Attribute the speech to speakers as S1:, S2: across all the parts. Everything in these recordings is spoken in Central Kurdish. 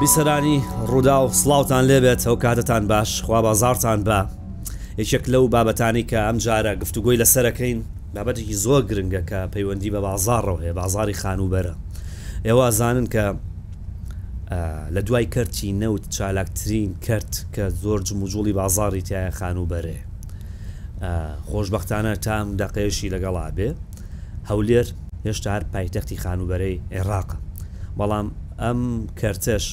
S1: بیسەرانی ڕووداو سلااوان لێبێت ئەو کاتتان باش خوا بازارتان بە یەکێک لەو بابەتانی کە ئەم جارە گفتوگوۆی لەسەرەکەین بابەتێکی زۆر گرنگە کە پەیوەندی بە بازارڕەوە هەیە بازاری خانوبەرە ئێوە زانن کە لە دوای کەرتی نەوت چالاکترین کرد کە زۆر جموجوڵی بازاری تایە خانوبەرێ خۆشببختانە تام دەقێشی لەگەڵا بێ هەولێر هێشتا هەر پایتەختی خانووبەرەی عێڕاقە، بەڵام ئەم کەرتەش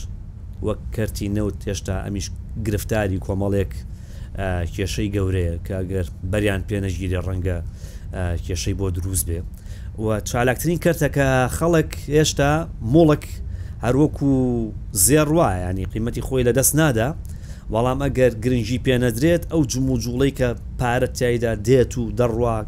S1: وەک کەرتی نەوت هێشتا ئەمیش گرفتاری کۆمەڵێک کێشەی گەورەیە کە گەر بەریان پێنەگیرێ ڕەنگە کێشەی بۆ دروست بێ و چالاکترین کەرتەکە خەڵک هێشتا مڵک هەروەکو زێڕ وایە ینی قیمەتی خۆی لە دەست نادا بەڵام ئەگەر گرنگی پێنەدرێت ئەو جموجوڵەی کە پارە تایدا دێت و دەڕواک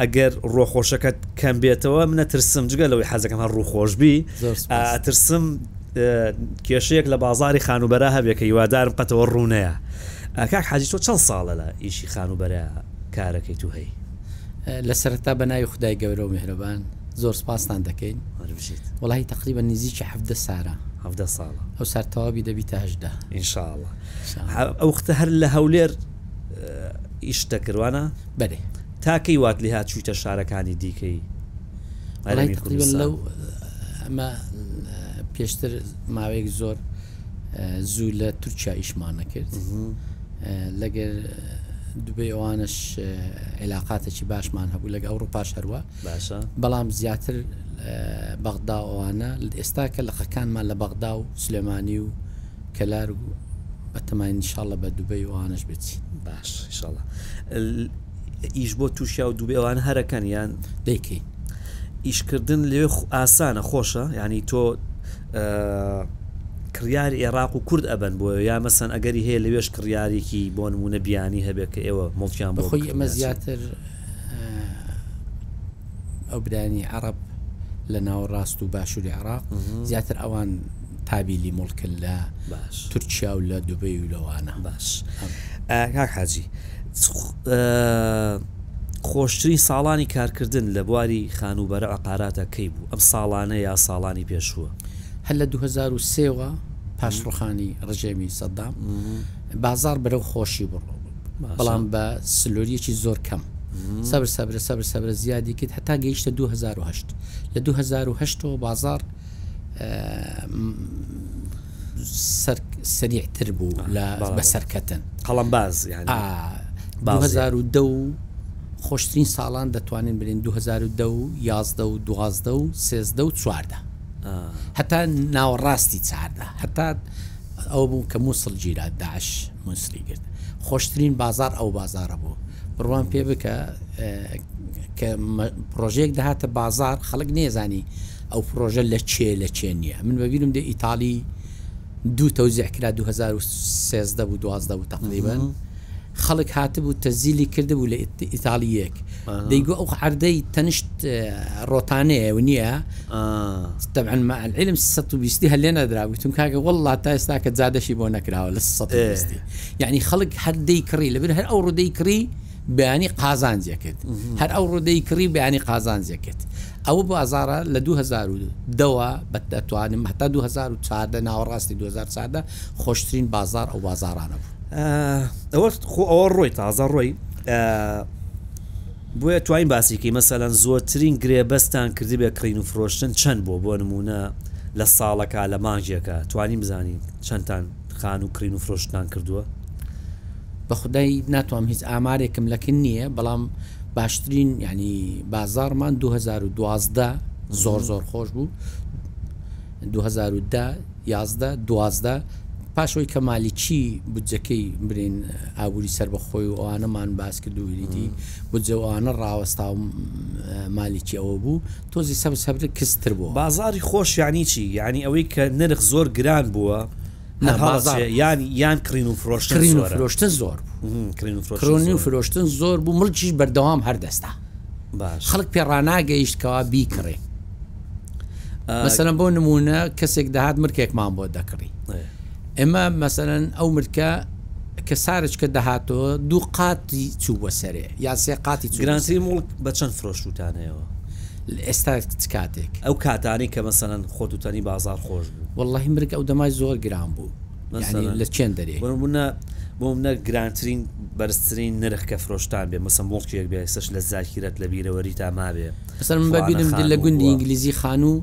S1: ئەگەر ڕۆخۆشەکەت کەم بێتەوە منە ترسم جگە لەوەی حەزەکەم هەر ڕووخۆش بی ئەترسم کێشەیەک لە بازاری خانوبەرە هەبێ کە هیوادارم قەتەوە ڕوونەیە کاک حاجی تۆ چەند ساڵە لە ئیشی خانوبەرە کارەکەی تو هەی
S2: لە سەرتا بە ناوی خدای گەورە و میهرەبان زۆر سپاستان دەکەین هەربژیت وڵی تقریبا نزیکی حەفدە سارە
S1: حەفدە ساڵە
S2: ئەو سارتەوابی دەبیتە هەشدا
S1: ئینشاءله ئەو ختە هەر لە هەولێر ی شتەکروانە؟
S2: بەلێ.
S1: تا کەی وات لێهات چویتە شارەکانی دیکەی
S2: هەرێمی کوردستان؟ ئەمە پێشتر ماوەیەک زۆر زوو لە تورکیا ئیشمان نەکرد لەگەر دوبێ ئەوانش عێلاقاتێکی باشمان هەبوو لەگە ئەوروپا شەروە
S1: باشە
S2: بەڵام زیاتر بەغدا ئەوانە ئێستا کە لەقەکانمان لە بەغدا و سلێمانی و کەلار و بەتەمای نیشاڵە بە دوبەی وانش بچی
S1: باش شڵە ئیش بۆ تووشیا و دوبێوان هەرەکەن یان
S2: دەیکەی
S1: ئیشکردن لێ ئاسانە خۆشە ینی تۆ کڕیار عێراق و کورد ئەبن بۆ یا مەسەن ئەگەری هەیە لەوێش کڕیارێکی بۆ نمونە بیانی هەبێت کە ئێوە مڵکیان
S2: بۆ خۆی ئەمە زیاتر ئەو برانی عرب لە ناوەڕاست و باشووری عراق زیاتر ئەوان قابیلی موڵکن لە تورکیا و لە دوبەی و لەوانە
S1: باش کاک حاجی خۆشترین ساڵانی کارکردن لە بواری خانووبەرە عقاراتە کەی بوو ئەم ساڵانە یا ساڵانی پێشووە
S2: هەر لە 2023ەوە پاش ڕوخانی ڕژێمی سەددام بازار بەرەو خۆشی بڕۆ بەڵام بە سلۆریەکی زۆر کەم سەبر سەبرە سەبر سەبرە زیادی کرد هەتا گەیشتە 2010 لە 2010ەوە بازار سەریع تر بوو لە بەسەرکەتن قەڵمباز
S1: بازار و
S2: دە و خۆشترین ساڵان دەتوانین برین 2010 و یازدە و دوازدە و سێزدە و چواردە هەتا ناوەڕاستی چاردە هەتا ئەو بوو کە مووسڵ گیرا داعش مووسری گرت خۆشترین بازار ئەو بازارە بوو بڕوان پێ بکە کە پرۆژێک دەهاتە بازار خەڵک نێزانی ئەو پڕۆژە لە چێ لە چێ نیە من بە بیرم دێ ئیتاڵی دوو تەوزیع کرا دوو هەزار و سێزدە بوو دوازدە بوو تەقریبەن خەڵک هاتبوو تەزیلی کردبوو لە ئیتاڵی یەک دەیگو ئەو عردەی تەنشت ڕۆتانەیە و نییە دەبعن مع العلم 120 هەر لێ نەدرابوو چون کاکە والله تا ئێستا کە جادەشی بۆ نەکراوە لە 120 یعنی خەڵک هەر دەی کڕی لەبر هەر ئەو ڕودەی کڕی بیانی قازانجێ کرد هەر ئەو ڕودەی کڕی و بیانی قازانجێ کرد ئەوە بازاڕە لە دوو هەزار و دە وە بە دەتوانم هەتا دوو هەزار و چاردە ناوەڕاستی دوو هەزار چاردە خۆشترین بازاڕ ئەو بازاڕانە بوو
S1: ئەوە خۆ ئەوە ڕۆی تازە ڕۆی بۆیە توانین باسیکەی مەسەەن زۆرترین گرێبەستان کردبێ کڕین و فرۆشتن چەند بۆ بۆ نمونە لە ساڵەکە لە مانگێکە توانین بزانین چەندان خان و کڕین و فرۆشتنان کردووە؟
S2: بەخودای ناتوام هیچ ئامارێکم لەکن نییە بەڵام باشترین ینی بازارمان 2012 زۆر زۆر خۆش بوو 2010 یازدە دوازدە پاشەوەی کە مالیکی بودجەکەی برین ئابووری سەر بەخۆی و ئەوانەمان باس کرد و وریدی بودجەوانە ڕاوەستا و مالیکی ئەوە بوو تۆزی سەبز هەبرد کز تر
S1: بۆ. بازاڕی خۆش یانی چی یانی ئەوەی کە نرخ زۆر گران بووە هەر هەڵەچێ یان یان کڕین و فرۆشتن کڕین و
S2: فرۆشتن زۆر بوو کڕین و فرۆشتن زۆر کڕین و فرۆشتن زۆر بوو مڵکیش بەردەوام هەر دەستا باش خەڵک پێ ڕاناگەیشت کەوا بیکڕێ مەسەلەن بۆ نموونە کەسێک دەهات مرکێکمان بۆ دەکڕی ئێ. ئێمە مەسەلەن ئەو ملکە کە سارچکە دەهاتەوە دوو قاتی چووە سەرێ یان سێ قاتی
S1: چووە گرانتری سەرێ. مڵک بە چەند فرۆشتووتانەیەوە؟
S2: ئێستا چ کاتێک؟
S1: ئەو کاتانەی کە مەسەلەن خۆت وتەنی بازاڕ خۆش بوو.
S2: وەڵڵاهی ملک ئەو دەمای زۆر گران بوو. یانی مەسەلەن لە چەن دەرێ؟
S1: بۆ نموونە بۆ نموونە گرانترین بەرزترین نرخ کە فرۆشتان بێ مەسەلەن مڵکێک بێ ئێستاش لە زاکیرەت لە بیرەوەریتا مابێ
S2: مەسەلەن من
S1: بە فڵانە بیرم
S2: دێ لە
S1: خانوو گوندی بووە.
S2: ئینگلیزی خانوو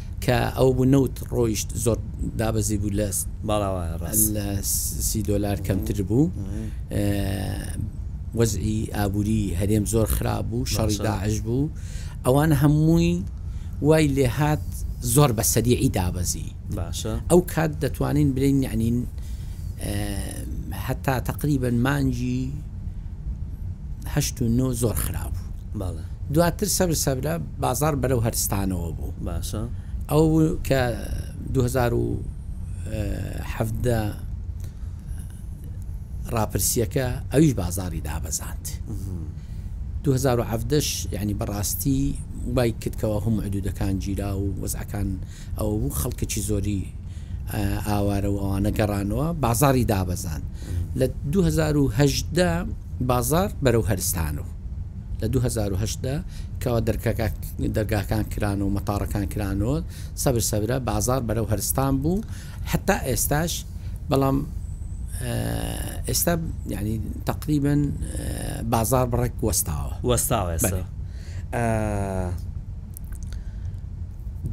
S2: کە ئەوە بوو نەوت ڕۆیشت زۆر دابەزی بوو لە لە سی دۆلار کەمتر بوو وەزعی ئابووری هەرێم زۆر خراپ بوو شەڕی داعش بوو ئەوان هەمووی وای لێهات زۆر بە سەریعی دابەزی
S1: باشە
S2: ئەو کات دەتوانین برین یعنین هەتا تقریبن مانجی هەشت و نۆ زۆر خراپ بوو بەڵێ. دواتر سەبرە سەبرە بازاڕ بەرەو هەرستانەوە بوو.
S1: باشە.
S2: ئەوە بوو کە دوو هەزار و حەڤدە ڕاپرسییەکە ئەویش بازاڕی دابەزاند. دوو هەزار و حەڤدەش یعنی بەڕاستی وای کرد کەەوە هەم عدوودەکان گیرا و وەزعەکان ئەوە بوو خەڵکێکی زۆری ئاوارە و ئەوانە گەڕانەوە بازاری دابەزان لە 2010 بازار بەرەو هەرستان و لە دوو هەزار و هەشت دا کەوا دەرکەکە دەرگاکان کران و مەتاڕەکان کرانەوە سەبر سەبرە بازار بەرەو هەرستان بوو حتا ئێستاش بەڵام ئێستا ینی تقریبن بازار بڕێک وەستاوە
S1: وەستاوە ئێستا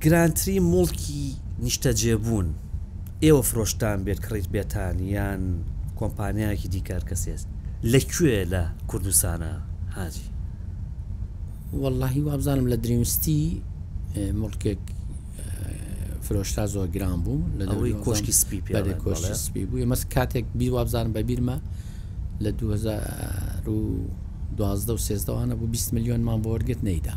S1: گرانتری مڵکی نیشتەجێبوون ئێوە فرۆشتان بێت کڕیت بێتان یان کۆمپانیایەکی دیکە هەرکەسێت لە کوێ لە کوردستانە حاجی.
S2: وەڵاهی وابزانم لە دریم ستی موڵکێک فرۆشتا زۆر گران بوو لە
S1: ئەوەی کۆشکی سپی پێ بەێ
S2: کۆشی سپی بوو ئێمەس کاتێک بی وابزانم بە بیرمە لە 2012 و سێزدەوانە بوو 20 میلیۆنمان بۆ وەرگرت نەیدا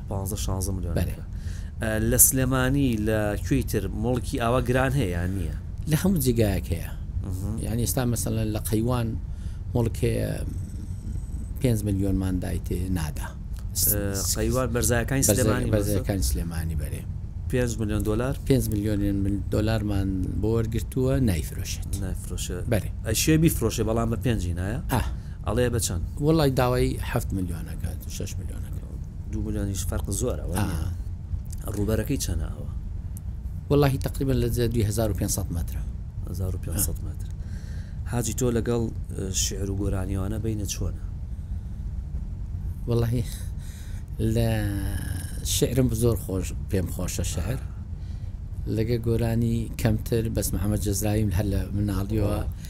S1: پانزە شانزە
S2: ملیۆن بەلێ
S1: دەکا ئە لە سلێمانی لە کوێی تر موڵکی ئاوا گران هەیە یان نییە
S2: لە هەموو جێگایەک هەیە ئەها یعنی ئێستا مەسەلەن لە قەیوان موڵک هەیە پێنج ملیۆنمان دای تێ نادا س- ئە س-
S1: قەیوان بەرزایەکانی بەرزە- سلێمانی بەرزە
S2: بەرزەکانی سلێمانی بەرێ
S1: 5 ملیۆن دلار
S2: پێنج ملیۆن من دۆلارمان بۆ وەرگرتووە نایفرۆشێت
S1: نایفرۆشێ
S2: بەرێ.
S1: ئەشێ بیفرۆشێ بەڵام بە پێنجی نایە ئاه ئەڵێ بە چەند
S2: وڵی داوای هەفت ملیۆنەکە شش ملیۆنەکە
S1: دوو ملیۆنیش فەرق زۆرە ڕووبەرەکەی چەنە ئەوە
S2: واللهی تقریبن لە 2500 متر
S1: 1500 متر حاجی تۆ لەگەڵ شعر و گۆرانیوانە بینە چۆنە
S2: واللهی لە شعرم زۆر خۆش پێم خۆشە شعر لەگە گۆرانی کەمتر بەس محەممەد جەزرایم هەر لە مناڵیەوە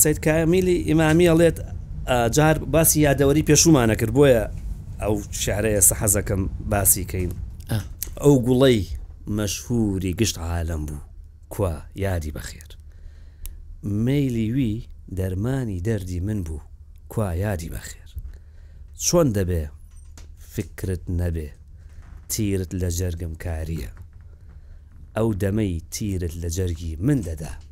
S1: سەید کامیلی ئیمامی ئەڵێت جار باسی یادەوەری پێشومانە کرد بۆیە ئەو شعرە ئێستا حەزەکەم باسی کەین ئەو گوڵەی مەشهوری گشت عالم بوو کوا یادی بەخێر مەیلی وی دەرمانی دەردی من بوو کوا یادی بەخێر چۆن دەبێ فکرت نەبێ تیرت لە جەرگم کاریە ئەو دەمەی تیرت لە جەرگی من دەدا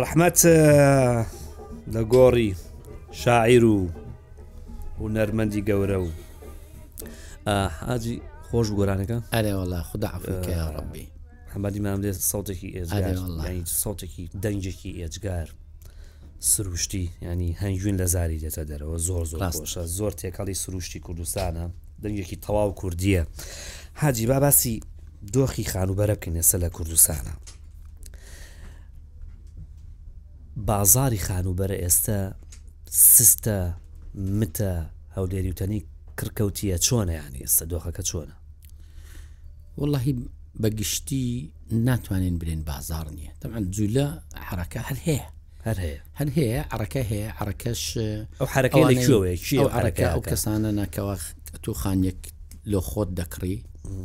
S1: ڕەحمەت لە گۆڕی شاعیر و هونەرمەندی گەورە و حاجی خۆش گۆرانەکە
S2: ئەرێ وڵا خدا عفوکە
S1: یا ڕبی حەمەدی مام لێ سەوتێکی سەوتێکی دەنجێکی ئێجگار سروشتی ینی هەنگوین لە زاری دێتە دەرەوە زۆر زۆر خۆشە زۆر تێکەڵی سروشتی کوردستانە دەنگێکی تەواو کوردیە حاجی باباسی دۆخی خانوبەرە بکەین ئێستا لە کوردستانە بازاری خانووبەرە ئێستە سستە متە هەولێریوتەنی کڕکەوتیە چۆنە یان ئێستا دۆخەکە چۆنە
S2: واللهی بەگشتی ناتوانین برێن بازار نییە تەمان جوولە حرەکە هەر هەیە
S1: هەر هەیە
S2: هەر هەیە عەڕەکە هەیە عەڕەکەش
S1: ئەو حەرەکەی
S2: لە کوێوەیە کێ ئەو عەرەکە ئەو کەسانەنە کەوا تو خانیەک لۆ خۆت دەکڕی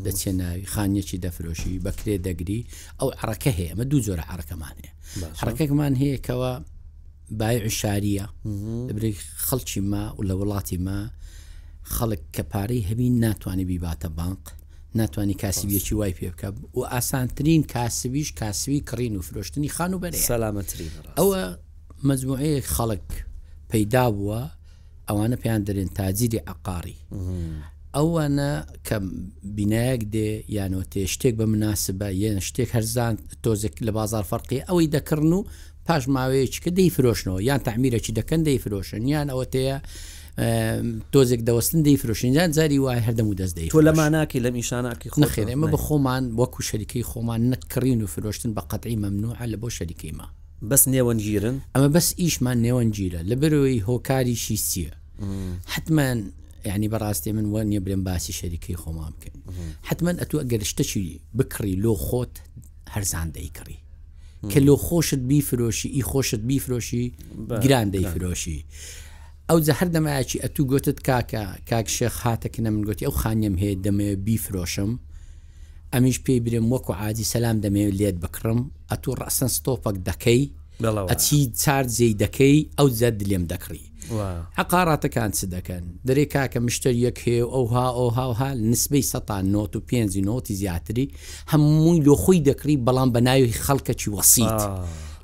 S2: دەچێ ناوی خانیەکی دەفرۆشی بەکرێ دەگری ئەو عڕەکە هەیە مە دوو جۆرە عڕەکەمان هەیە حڕەکەمان هەیە کەەوە بای عشاریە دەبری خەڵکی ما و لە وڵاتی ما خەڵک کە پارەی هەبی ناتوانانی بیباتە بانق ناتوانی کاسبی یەکی وای پێ بکە و ئاسانترین کاسبیش کاسوی کڕین و فرۆشتنی خان و بەرێ
S1: سەلامەترین
S2: ئەوە مجموعەیەک خەڵک پەیدا بووە ئەوانە پێیان دەرێن تاجیری عقاری ئەوانە کە بینایەک دێ یانەوە تێ شتێک بە مناسبە یەن شتێک هەرزان تۆزێک لە بازار فەرقی ئەوەی دەکڕن و پاش ماوەیەچکە دەی فرۆشنەوە یان تعمیرەکی دەکەن دەی فرۆشن یان ئەوەتەیە تۆزێک دەوەستن دەی فرۆشنجان جاری وای هەردەم و دەست دەی
S1: تۆ لەما ناکەی لە میشاناکی
S2: خۆخێن ئمە بە خۆمان وەکو شەریکەی خۆمان نەکڕین و فرۆشتن بە قەتعی مەمنوعە لە بۆ شەریکەیمە
S1: بەس نێوەنگیرن
S2: ئەمە بەس ئیشمان نێوەنگیرە لە برەوەی هۆکاریشی چییە حتمما ینی بەڕاستی من وە نیە برێن باسی شەریکەی خۆمان بکەین حتمما ئەتو ئەگەر شتەچی بکڕی لۆ خۆت هەرزان دەیکڕی کە لۆ خۆشت بیفرۆشی ئی خۆشت بیفرۆشی گران دەیفرۆشی ئەو جە هەر دەمایکی ئەتوو گوتت کاکە کاک شێخ هاتەکنە من گوتی ئەو خانیم هەیە دەمەوێ بیفرۆشم ئەمیش پێی برێم وەکو عادی سەسلام دەمەوێت لێت بکڕم ئەتوو ڕەسەن ستۆپەک دەکەی ئەچی چار جێی دەکەی ئەو جەد لێم دەکڕی عەقاراتەکان چ دەکەن؟ دەرێ کاکە مشتەریەک هەیە و ئەوها ئەوها ئەوها نسبەی سەتان نۆت و پێنج و نۆتی زیاتری هەمووی لۆ خۆی دەکڕی بەڵام بە ناوی خەڵکەکی وەسیت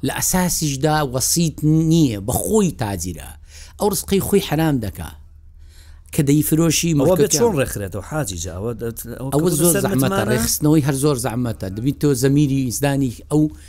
S2: لە ئەساسیشدا وەسیت نییە بە خۆی تاجرە ئەو ڕسقەی خۆی حەرام دەکا کە دەیفرۆشی ئەوە بێت
S1: چۆن ڕێکخرێتەوە حاجی جا
S2: ئەوە ئەوە زۆر زەحمەتە ڕێکخستنەوەی هەر زۆر زەحمەتە دەبیت تۆ زەمیری زدانی ئەو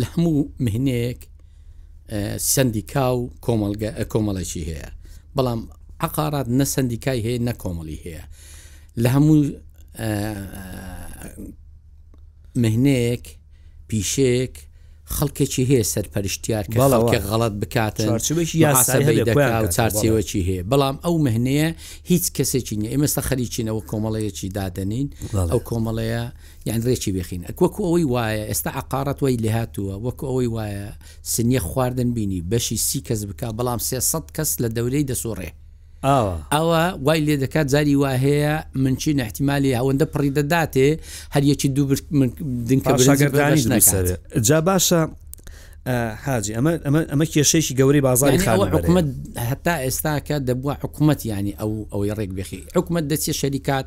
S2: لە هەموو مهنەیەک سندیکا و کۆمەلگە کۆمەڵێکی هەیە بەڵام عقارات نە سندیکای هەیە نە کۆمەڵی هەیە لە هەموو مهنەیەک پیشەیەک خەڵکێکی هەیە سەرپەرشتیار کە خەڵکە غەڵت بکاتن چارچێوەکی هەیە بەڵام ئەو مهنەیە هیچ کەسێکی نیە ئێمەستا خەریکینەوە کۆمەڵەیەکی دادەنین ئەو کۆمەڵەیە یان رێکی بخین ئەک وەکو ئەوەی وایە ئێستا عەقاڕەت وەی لێهاتووە وەکو ئەوەی وایە سنیە خواردن بینی بەشی سی کەس بکا بەڵام سێ سەد کەس لە دەورەی دەسوڕێ ئەوە وای لێ دەکات جاری واهەیە منچین احتیمالی هەوەندە پڕی دەداتێ هەر یەکی دوو دنکە بەشگەردانی نەسەر
S1: جا باشە حاجی ئەمە ئەمە ئەمە کێشەیەکی گەوری بازاری
S2: حکومت هەتا ئێستاکە دەبووە حکومت ینی ئەو ئەوەی ڕێک بخی حکومت دەچێت شەریکات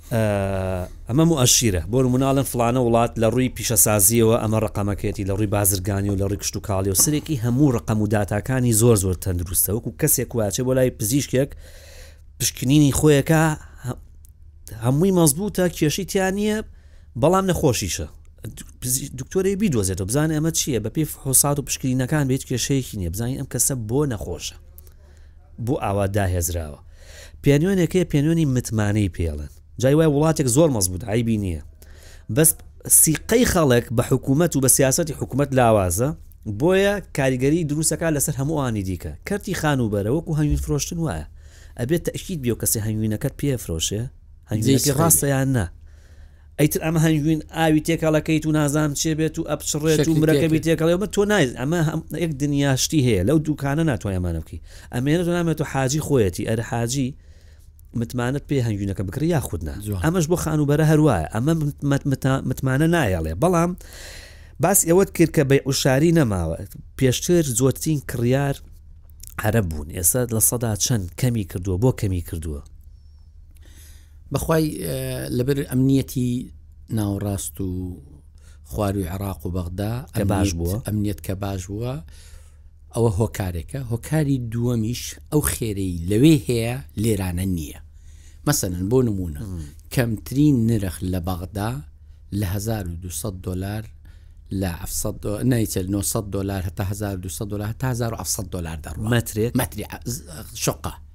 S1: ئەمە موئەشیرە، بۆ نموونە ئەڵێن فڵانە وڵات لە ڕووی پیشەسازییەوە ئەمە ڕەقەمەکەیەتی، لە ڕووی بازرگانی و لە ڕووی کشتوکاڵی و سەرێکی هەموو ڕەقەم و داتاکانی زۆر زۆر تەندروستە، وەکو کەسێک وایە چێ بۆ لای پزیشکێک پشکنینی خۆیەکە هەمووی مەزبووتە کێشی تیا نییە بەڵام نەخۆشیشە دکتۆری بیدۆزێتەوە بزانێ ئەمە چییە بەپی حوسات و پشکرینەکان بێت کێشەیەکی نیە بزانین ئەم کەسە بۆ نەخۆشە بۆ ئاوا داهێزراوە پێنوێنێک هەیە پێنوێنی متمانەی پێڵێن جای وای وڵاتێک زۆر مەزبوط عیبی نییە بەس سیقەی خەڵک بە حکوومەت و بە سیاستی حکوومەت لاوازە بۆیە کاریگەری دروستەکە لەسەر هەمووانی دیکە کەرتی خانووبەرە وەکو هەنگوین فرۆشتن وایە ئەبێت تەشکیت بێ کەسی هەنگوینەکەت پێفرۆشێ هەنگوینەکە ڕاستەیان نا ئیتر ئەمە هەنگوین ئاوی تێکەڵەکەیت و نازانم چێ بێت و ئەپچڕێت و مرەکەبی تێکەڵێ و تۆ نایز ئەمە یەک دنیا شتی هەیە لەو دووکانە ناتوانێ ئەمانە بکەی ئەمێنێت و نامێت و حاجی خۆیەتی ئەرە حاجی متمانەت پێ هەنگوینەکە بکڕی یا خودنا ئەمەش بۆ خانوبەرە هەروایە ئەمە متمانە نایەڵێ بەڵام باس ئەوەت کرد کە بەی عشاری نەماوە پێشتر زۆرترین کڕیار عرە بوون ئێستا لە سەدا چەند کەمی کردووە بۆ کەمی کردووە
S2: بەخوای لەبەر ئەمنیەتی ناوەڕاست و خواروی عراق و بەغدا
S1: ئە باش بووە
S2: ئەمنیەت کە باش بووە ئەوە هۆکارێکە هۆکاری دووەمیش ئەو خێرەی لەوێ هەیە لێرانە نییە مەسەن بۆ نمونە کەمترین نرخ لە بەغدا لە 1200 دلار لە 900 دلار هەتا 1200 دلار تا 1970 دلار دەڕ
S1: مەترێ
S2: مەتری شقا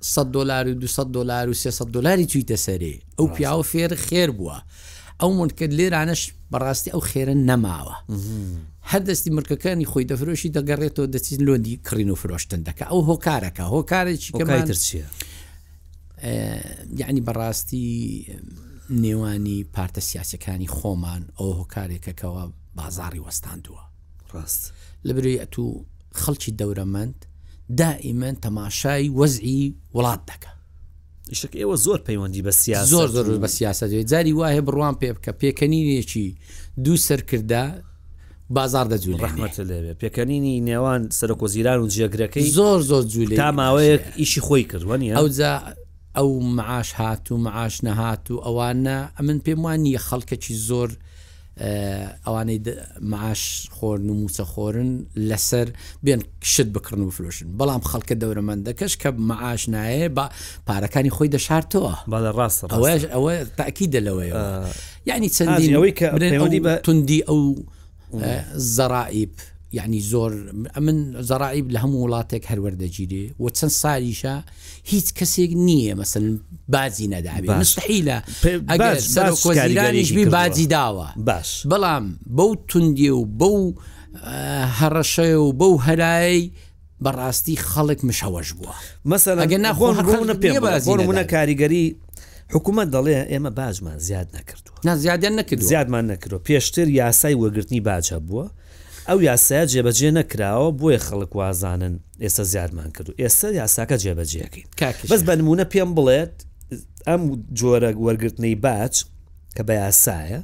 S2: سەد دۆلار و دووسەد دۆلار و سێسەد دۆلاری چوویتە سەرێ ئەو پیاوە فێر خێر بووە ئەو منکرد لێرانەش بەڕاستی ئەو خێرە نەماوە هەر دەستی مرکەکانی خۆی دەفرۆشی دەگەڕێتەوە دەچین لۆندی کڕین و فرۆشتن دەکە ئەو هۆکارەکە هۆکارێکی
S1: کەمایتر چیە
S2: یعنی بەڕاستی نێوانی پارتە سیاسەکانی خۆمان ئەو هۆکارێکەکەەوە بازاری وەستاندووە
S1: ڕاست
S2: لە برێ ئەتو خەڵکی دەورەمەند دائیمەن تەماشای وەزعی وڵات دەکە
S1: شک ئێوە زۆر پەیوەندی بە سیاست
S2: زۆر زۆر بە سیاست دەێت جاری وایە بڕوان پێ بکە پێکەنینێکی دوو سەرکردە بازار دەجوول
S1: ڕحمەت لێوێ پێکەنینی نێوان سەرۆک و زیران و جێگرەکەی
S2: زۆر زۆر جوولێ
S1: تا ماوەیەک ئیشی خۆی کردوانی
S2: ئەوجا ئەو معاش هات و معاش نەهات و ئەوانە ئەمن پێم وان نیە خەڵکەکی زۆر ئەوانەی معاش خۆرن و مووچە خۆرن لەسەر بێن شت بکڕن و بفرۆشن بەڵام خەڵکە دەورەمەندەکەش کە معاش نایە بە پارەکانی خۆی دەشارتەوە
S1: بەڵە ڕاست
S2: ئەوەش ئەوە تاکی دەلەوەیەوە یعنی چەندی ئەوەی کە بەێوەدی بە توندی ئەو زەرائیب یعنی زۆر ئەمن زەرائیب لە هەموو وڵاتێک هەروەردەگیری و چەند ساریشە هیچ کەسێک نییە مەسن باجی نەداوێت مستحیلە ئەگەر سەرۆکۆزیرانیش بی باجی داوە
S1: باش
S2: بەڵام بەو توندی و بەو هەڕەشەی و بەو هەرایی بەڕاستی خەڵک مشەوەش بووە
S1: مەسەگە ناخۆنە پێ بەزیونە کاریگەری حکوومەت دەڵێ ئێمە باجمان زیاد نەکردووە
S2: نازیادیان نەکرد
S1: زیادمان نەکردوە پێشتر یاسای وەگرتنی باجە بووە ئەو یاسایە جێبەجێ نەکراوە بۆیە خەڵک وازانن ئێستا زیادمان کردو ئێستا یاساکە جێبەجێکەین بەس بە نمونە پێم بڵێت ئەم جۆرە وەرگرتنەی باج کە بە یاسایە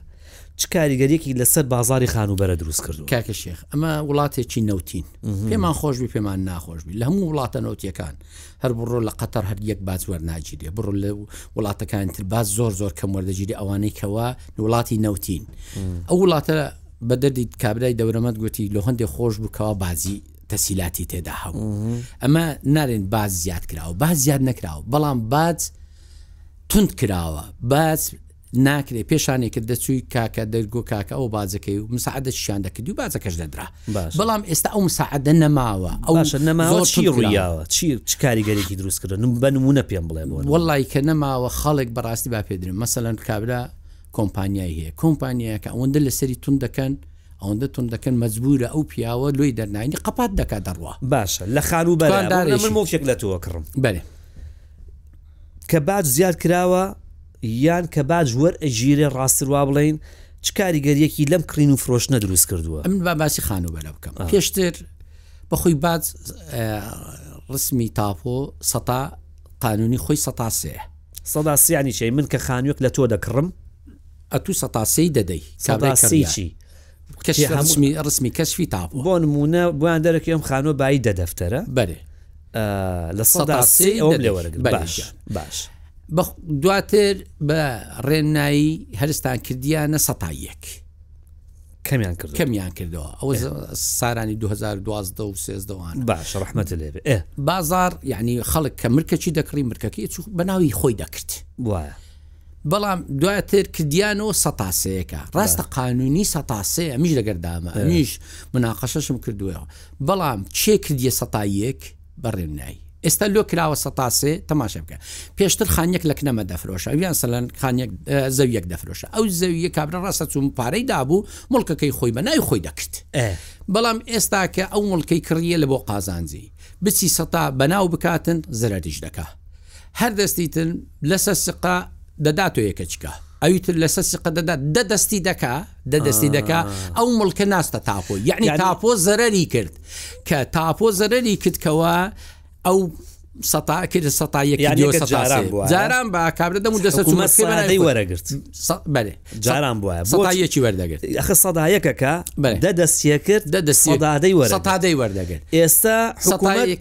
S1: چ کاریگەریەکی لەسەر بازاری خانوبەرە دروست کردو
S2: کاکە شێخ ئەمە وڵاتێکی نەوتین پێمان خۆشبی پێمان ناخۆشبی لە هەموو وڵاتە نەوتیەکان هەر بڕۆ لە قەتەڕ هەر یەک باج وەرناگیرێ بڕۆ لە وڵاتەکانی تر باج زۆر زۆر کەم وەردەگیری ئەوانەی کەوا وڵاتی نەوتین ئەو وڵاتە بە دەردی کابرای دەورەمەت گوتی لە هەندێک خۆش بووکەوە بازی تەسیلاتی تێدا هەبوو ئەمە نارێن باز زیاد کراوە باز زیاد نەکراوە بەڵام باج تند کراوە باز ناکرێ پێشانێکرد دەچووی کاکە دەرگۆ کاکە ئەو باجەکەی و مساعدە چیان دەکردی و باجەکەش دەدرا بەڵام ئێستا ئەو مساعدە نەماوە ئەو
S1: نەماوە چی ڕویاوە چی چ کاریگەرێکی دروستکردن بە نمونە پێم بڵێ بۆ
S2: وڵی کە نەماوە خەڵک بەڕاستی با پێدرن مەسەەن کابرا کۆمپانیای هەیە کۆمپانیایەکە ئەوەندە لەسەری تون دەکەن ئەوەندە تون دەکەن مەجبورە ئەو پیاوە لۆی دەرناینی قپات دەکات دەڕوە
S1: باشە لە خانوو بەدارێک لە تۆ کڕم
S2: بەێ
S1: کە باج زیاد کراوە یان کە باج وەر ئەگیرێ ڕاستتر وا بڵێین چ کاریگەریەکی لەم کڕین و فرۆشتنە دروست کردووە؟
S2: ئەمن با باسی خانووبەرە بکەم پێشتر بەخۆی باج ڕسمی تاپۆ سەتا قانونی خۆی سەتا سێ
S1: سەدا سیانی چی من کە خانوێک لە تۆ دەکڕم
S2: ئەتو سەتاسی دەدەی
S1: سەداسی
S2: چی؟ کەشفی ڕسمی کەشفی تابووە.
S1: بۆ نموونە بۆیان دەرەکەی ئەم خانووە بایی
S2: دە دەفتەرە. بەرێ.
S1: لە سەدا سێ ئەوم لێ وەرەگرت. باش.
S2: باش. دواتر بە ڕێنایی هەرستان کردیانە سەتا یەک.
S1: کەمیان کرد
S2: کەمیان کردەوە ئەوە سارانی 2012 و سێزدەوان
S1: باش ڕحمەت لێ
S2: بازار یعنی خەڵک کە مرکەچی دەکڕی مرکەکەی چوو بەناوی خۆی دەکرد
S1: وایە
S2: بەڵام دواتر کردیانەوە سە تاسەیەەکە ڕاستە قانونی سە تاسەیە میش لەگەر دامە ئەمیش مناقەشەشم کردووەوە بەڵام چێ کردیە سەتایەک بەڕێم نای ئێستا لۆ کراوە سە تاسێ تەماشە بکە پێشتر خانیەک لە کنەمە دەفرۆشە یان سەلەن خانیەک زەویەک دەفرۆشە ئەو زەویە کابرا ڕاستە چوم پارەی دابوو مڵکەکەی خۆی بە نای خۆی دەکرد بەڵام ئێستا کە ئەو مڵکەی کڕیە لە بۆ قازانجی بچی سەتا بەناو بکاتن زەرریش دەکات هەر دەستی تر لەسە سقە دەدا تۆ یەکەچکە ئەوی تر لەسە سقە دەدا دە دەستی دەکا دە دەستی دەکا ئەو مڵکە ناستە تاپۆ یعنی تاپۆ زەرری کرد کە تاپۆ زەرری کردکەوە ئەو سەتا کرد سەتا جاران بە کابرا دەم و دەسەی
S1: وەرەگرت
S2: بەێ
S1: جاران بووە
S2: سەتایەکی وەردەگرت
S1: ئەخ سەدایەکەکە دە دەستە کرد
S2: دە دەسەدادەی وەرەدەی وەردەگرت
S1: ئێستا سەتایەک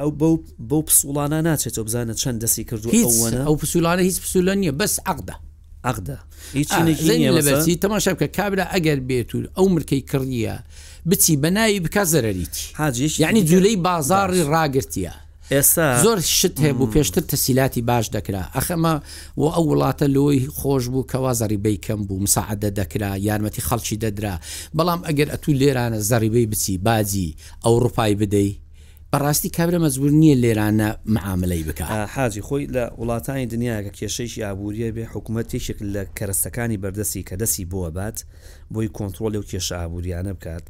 S1: ئەو بەو بەو پسوڵانا ناچێتەوە
S2: بزانە چەند دەسی کردوە ئەو
S1: وەنە. هیچ ئەو پسولانە هیچ پسولە نیە بەس
S2: عەقدە. عەقدە هیچ چینێکی نیە زەنگی
S1: لەبەر
S2: چی تەماشا بکە کابرا ئەگەر بێت و ئەو ملکەی کڕیە بچی بە ناوی بکا
S1: زەرەریتی
S2: حاجی یەکی یەعنی دیکە جولەی بازاڕی باش ڕاگرتیە
S1: ئێستا
S2: زۆر شت هەیە بوو پێشتر تەسیلاتی باش دەکرا ئەخ ئەمە و ئەو وڵاتە لۆی خۆش بوو کەوا زەڕیبەی کەم بوو مساعەدە دەکرا یارمەتی خەڵکی دەدرا بەڵام ئەگەر ئەتوو لێرانە زەڕیبەی بچی باجی ئەوڕوپای بدەی بەڕاستی کابرا مەجبور نیە لێرانە معاملەی بکا.
S1: حاجی خۆی لە وڵاتانی دنیایە کە کێشەیەکی ئابووریە بێ حکومەت یەکێک لە کەرەستەکانی بەردەستی کە دەستی بۆەبات بۆی کۆنتڕۆڵی ئەو کێشە ئابووریانە بکات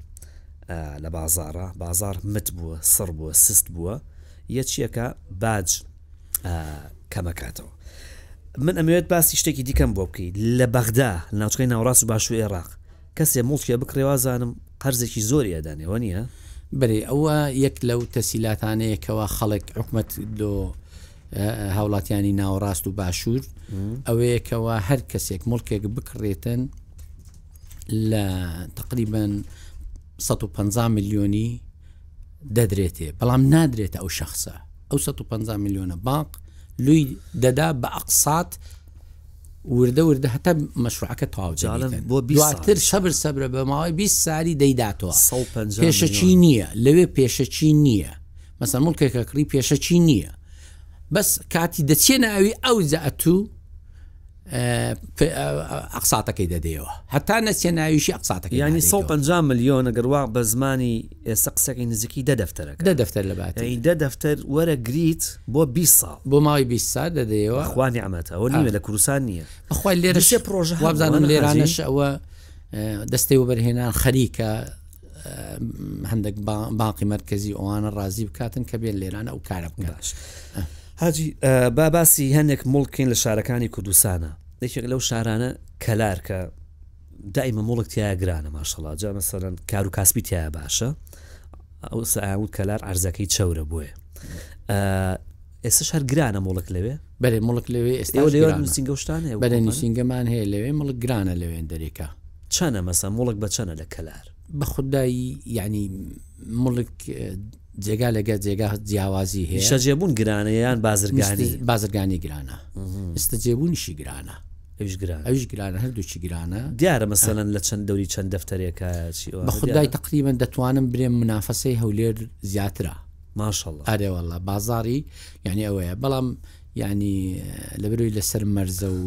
S1: لە بازاڕا بازاڕ مت بووە سڕ بووە سست بووە یە چیەکە باج کەمەکاتەوە من ئەمەوێت باسی شتێکی دیکەم بۆ بکەیت لە بەغدا ناوچەکەی ناوڕاست و باشووری عێراق کەسێ موڵکێ بکڕێ وازانم قەرزێکی زۆری ئەدەن ئەوە نیە؟
S2: بەلی ئەوە یەک لەو تەسیلاتانەیە کەوا خەڵک حکومەت لۆ هاوڵاتیانی ناوەڕاست و باشوور ئەوەیە کەوا هەر کەسێک مڵکێک بکڕێتن لە تقریبن 150 میلیۆنی دەدرێتێ بەڵام نادرێتە ئەو شخصە ئەو 150 میلیۆنە باق لوی دەدا بە ئەقسات وردە وردە هەتا مەشروعەکە تاو دواتر سەبر سەبرە بە ماوەی 20 ساری دەیداتەوە پێشەچی نییە لەوێ پێشەچی نییە مەسە مڵکێکە کڕی پێشەچی نییە بەس کاتی دەچێ ناوی ئەو جەئەتو ئەقساتەکەی دەدەیەوە هەتا نەچێ ناویشی ئەقساتەکە
S1: ینی 150 ملیۆن گەروا بە زمانی ئێستا قسەکەی نزیکی دە دەفتەرەکە.
S2: دە دەفتەر لە باتی.
S1: ئەی دە دەفتەر وەرە گریت بۆ بیست ساڵ.
S2: بۆ ماوەی بیست سال دەدەیەوە.
S1: بە خوا نیعمەتە ئەوە نیوە لە کوردستان نییە.
S2: بە خوای لێرەش
S1: سێ پرۆژە هەن.
S2: وابزانم لێرانەش ئەوە دەستەی وەبەرهێنان خەریکە هەندێک باقی مرکزی ئەوانە ڕازی بکاتن کە بێن لێرانە ئەو کارە بکەش.
S1: هاجی با باسی هەندێک مڵکین لە شارەکانی کوردستانە یەکێک لەو شارانە کەلارکە دائیمە موڵک تیایا گرانە ماشەڵا جا مەسەلەن کارو کاسبی تیایا باشە ئەوسا ئایان وت کەلار عەرزەکەی چەورە بۆیە ئێسش هەر گرانە مڵک لەوێ
S2: بەێ مڵک لەوێ ئێستا
S1: لەوێ
S2: نووسنگە شتانە بەێ نووسنگەمان هەیە لەوێ مڵک گرانە لەوێن دەرێکە
S1: چەنە مەسە مڵک بە چەنە لە کەلار
S2: بە خودایی یعنی مڵک جێگا لە گە جێگا جیاوازی هەیە.
S1: نیشتەجێبوون گرانە یان بازرگانی؟
S2: بازرگانی گرانە. نیستەجێبوونیشی گرانە.
S1: ئەویش گرانە.
S2: ئەویش گرانە هەردووکی گرانە.
S1: دیارە مەسەلەن لە چەند دەوری چەند دەفتەرێکە چی ئەوە؟
S2: بە خودای تەقریبەن دەتوانم برێم منافەسەی هەولێر زیاترە.
S1: ماشەڵڵا.
S2: ئەرێ وەڵڵا بازاڕی یانی ئەوەیە بەڵام یانی لەبەروی لەسەر مەرزە و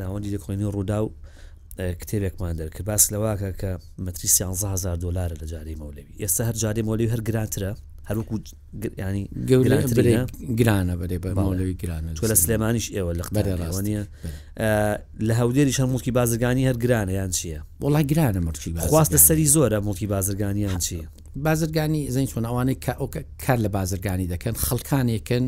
S1: ناوەندی لێکۆڵینەوەی رووداو کتێبێکمان دەرکرد باس لەواکە کە مەتری سیانزە هزار دلارە لە جارەی مەولەوی ئێستا هەر جارەی مەولەوی هەر گرانترە هەروکو ینی
S2: گرانە بەێ بە مەولەوی گرانە
S1: تۆ لە سلێمانیش ئێوە لە قەرێڕاستە لە هەودێری هەر مڵکی بازرگانی هەر گرانە یان چییە
S2: وڵی گرانە مڵکی
S1: خواست لە سەری زۆرە مڵکی بازرگانیان چی
S2: بازرگانی زەین چۆناوانەی کە ئەو کار لە بازرگانی دەکەن خەڵکانێکن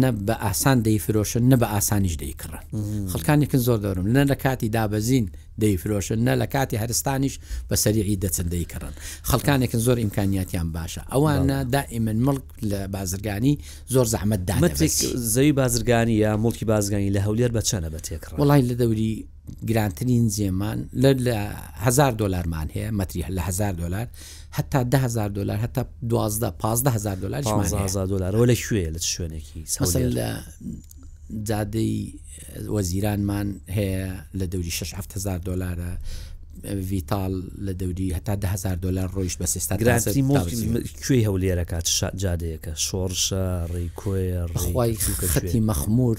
S2: نە بە ئاسان دەیفرۆشن نە بە ئاسانیش دەیکڕن خەڵکانێکن زۆر دەورم نە لە کاتی دابەزین دەیفرۆشن نە لە کاتی هەرستانیش بە سەریعی دەچن دەیکڕن خەڵکانێکن زۆر ئیمکانیاتیان باشە ئەوانە دائیمن مڵک لە بازرگانی زۆر زەحمەت دامەێک
S1: زەوی بازرگانی یا مڵکی بازگانی لە هەولێر بە چەنە بە تێکڕ
S2: وڵی لە دەوری گرانترین جێمان لە لە هزار دۆلارمان هەیە مەتری لە هزار دۆلار هەتا ده هزار دۆلار هەتا دوازدە پازدە هزار
S1: دۆلار هزار دۆلارەوە لە کوێ لە شوێنێکی مەسەل
S2: لە جادەی وەزیرانمان هەیە لە دەوری 6 هزار دۆلارە ڤیتال لە دەوری هەتا ده هزار دلار ڕۆیش بە سێستا گرانسی
S1: کوێی هەولێرەکە جادەیەکە شۆڕشە ڕێکۆێ
S2: ڕخوای خەتی مەخمور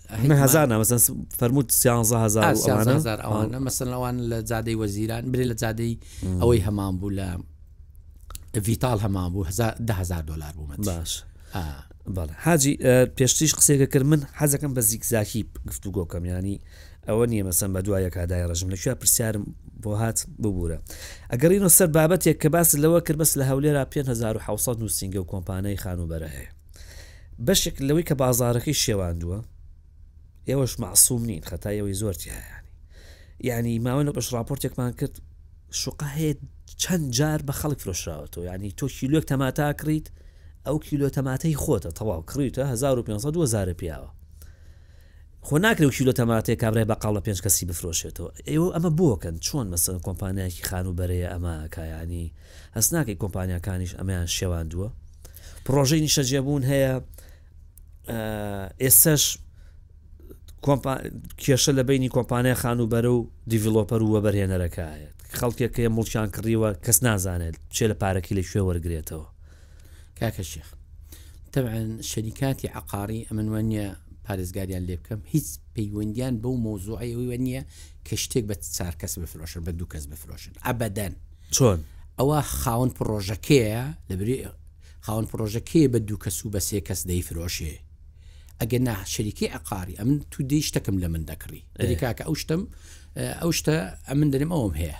S1: هزار نامەسەن فەرمووت سیانزهزار
S2: ئەوانە مەسەلەوان لە جادەی وەزیران برێ لە جادەی ئەوەی هەمان بوو لە ڤیتال هەمان بوو هزار دلار بوومە
S1: باش. بەڵێ حاجی پێشتیش قسێکە کرد من حەزەکەم بە زیکزاکی گفتو گۆکەم ینی ئەوە نییە مەسم بە دوایە کادای ڕژم لەکوێ پرسیارم بۆ هات ببوورە ئەگەڕینۆ سەر بابەتێک کە باس لەوە کرد بەس لە هەولێرا 1970 نووسنگە و کۆمپانای خانوبەرە هەیە بەشێک لەوەی کە بازاڕەکەی شێواندووە ئێوەش مەعسووم نین خەتای ئەوەی زۆر تیایانی یعنی ماوە لە بەش راپۆرتێکمان کرد شوقا هەیە چەند جار بە خەڵک فرۆشراوەتەوە ینی تۆ کیلوێک تەماتا کڕیت ئەو کیلۆ تەماتەی خۆتە تەواو کڕیتە 1500 وەزارە پیاوە خۆ ناکرێ و کیلۆ تەماتەی کابرای بەقاڵ بە پێنج کەسی بفرۆشێتەوە ئێوە ئەمە بۆکەن چۆن مەسەلەن کۆمپانیایەکی خانوو بەرەیە ئەمە ئەکا یانی هەست ناکەی کۆمپانیاکانیش ئەمەیان شێواندووە پڕۆژەی نیشەجێبوون هەیە ئێسش کێشە لە بینی کۆمپانیا خانوو بەرە و دیڤلۆپەر و وەبەرهێنەرەکە هەیە خەڵکێک کە مڵکیان کڕیوە کەس نازانێت چێ لە پارەکی لە کوێ وەرگێتەوە
S2: کاکە شێخ تەبعەن شەریکاتی عقاری ئەمن وە نیە پارێزگاریان لێ بکەم هیچ پەیوەندیان بەو مۆزوعی ئەوی وە نیە کە شتێک بە چار کەس بفرۆشن بە دوو کەس بفرۆشن ئەبدەن
S1: چۆن
S2: ئەوە خاون پرۆژەکەیە لەبری خاون پرۆژەکەی بە دوو کەس و بە سێ کەس دەی فرۆشێ ئەگەر نا شەریکی عقاری ئەمن تو دەی شتەکەم لە من دەکڕی دەریکاکە ئەو شتم ئەو شتە ئەمن دەرم ئەوم هەیە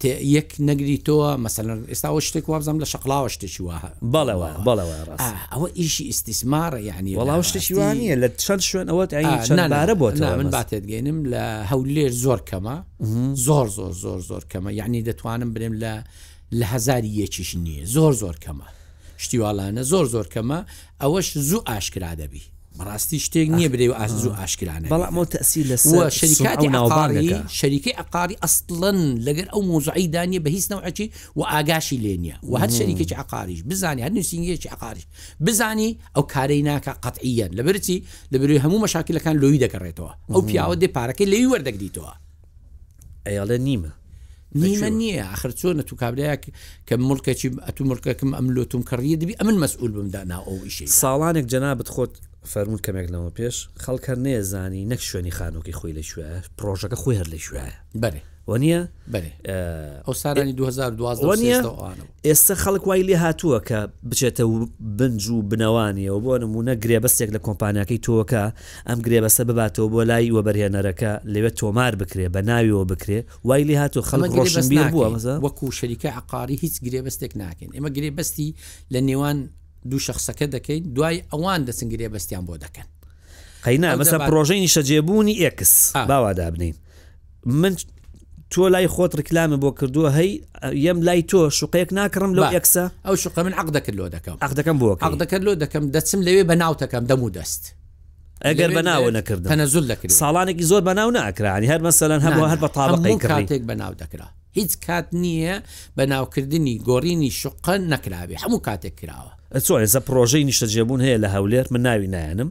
S2: تێ یەک نەگریتۆوە مەسەلەن ئێستا وە شتێک وابزانم لە شەقڵاوە شتێکی وا بەڵێ وا ماوە. بەڵێ وا ڕاستە. ئا ئەوە ئیشی ئیستیسمارە یانی وەڵا
S1: ئەوە شتێکی وا نییە لە چەند شوێن ئەوە
S2: ئا
S1: ئەی چەند نا نا بارە بۆتەوە نا من
S2: مەس- با تێت گەینم لە هەولێر زۆر کەمە زۆر زۆر زۆر زۆر کەمە یعنی دەتوانم برێم لە لە هەزاری یەکیش نییە زۆر زۆر کەمە شتی واڵانە زۆر زۆر کەمە ئەوەش زوو ئاشکرا دەبی. بەڕاستی شتێک نیە برێ و ئاست زوو ئاشکرا نەبی.
S1: بەڵام ئەوە تەئسیر لە و سەر سومعە و
S2: شەریکاتی ناوبانگ عەقاری دەکا. شەریکەی عەقاری ئەسڵەن لەگەر ئەو مەوزوعەی دا نیە بە هیچ نەوعەکی و ئاگاشی لێ نیە و هەر شەریکەکی عەقاریش بزانێ هەر نوسینگەیەکی عەقاریش بزانی ئەو کارەی ناکا قەتعیەن لەبەرچی لەبەروی هەموو مەشاکیلەکان لۆوی دەگەڕێتەوە ئەو پیاوە دێ پارەکەی لەوی وەردەگریتەوە.
S1: ئەیاڵێ نیمە
S2: نیمە نییە ئاخر چۆنە تو کابراایەک کە مڵکەچی ئەتو ملکەکەم ئەم لۆتون کڕیە دەبی ئەمن مەسئول بمدا ناو ئەو ئیشی
S1: ساڵانێک جەنابەت خۆت فەرمونون کەمێک لەمە پێش خەڵکە نێزانی نەک شوێنی خانۆکی خۆی لە شوێ پرۆژەکە خۆی هەر لە شوێ
S2: بەێ
S1: وەنیە بەێ
S2: ئەو سارانی 2012
S1: ئێستا خەڵک وای لێ هاتووە کە بچێتە بنج و بنەوانیەوە بۆ نمونە گرێبەستێک لە کۆمپانیەکەی تۆکە ئەم گرێبەستە بباتەوە بۆ لای وەبەرهێنەرەکە لەوێ تۆمار بکرێ بە ناویەوە بکرێ وای لێ هاتوە خەڵک ڕۆشنبیر بوە.
S2: وەکو شەریکە عەقاری هیچ گرێبەستێک ناکەین ئێمە گرێبەستی لە نێوان دوو شەخسەکە دەکەین دوای ئەوان دەچن گرێبەستیان بۆ دەکەن.
S1: قەینا بەسە پرۆژەی نیشتەجێبوونی ئێکس باوا دابنین. من تۆ لای خۆت ڕکلامە بۆ کردووە هەی یەم لای تۆ شوقەیەک ناکڕم لەو ئەکسە
S2: ئەو شوقە من عق دەکرد لۆ دەکەم
S1: عق دەکەم بۆ
S2: عق دەکرد لۆ دەکەم دەچم لەوێ بە ناوتەکەم دەم و دەست
S1: ئەگەر بە ناوە نەکرد
S2: تەنەزول دەکرد
S1: ساڵانێکی زۆر بە ناو ناکرانی هەر مەسەلەن هەبوو هەر بە تاڵەکەی
S2: کاتێک بە ناو دەکرا هیچ کات نییە بە ناوکردنی گۆڕینی شقە نەکراوێ هەموو کاتێک کراوە
S1: ئەچۆێزە پرۆژەی نیشتەجێبوون هەیە لە هەولێر من ناوی نایەنم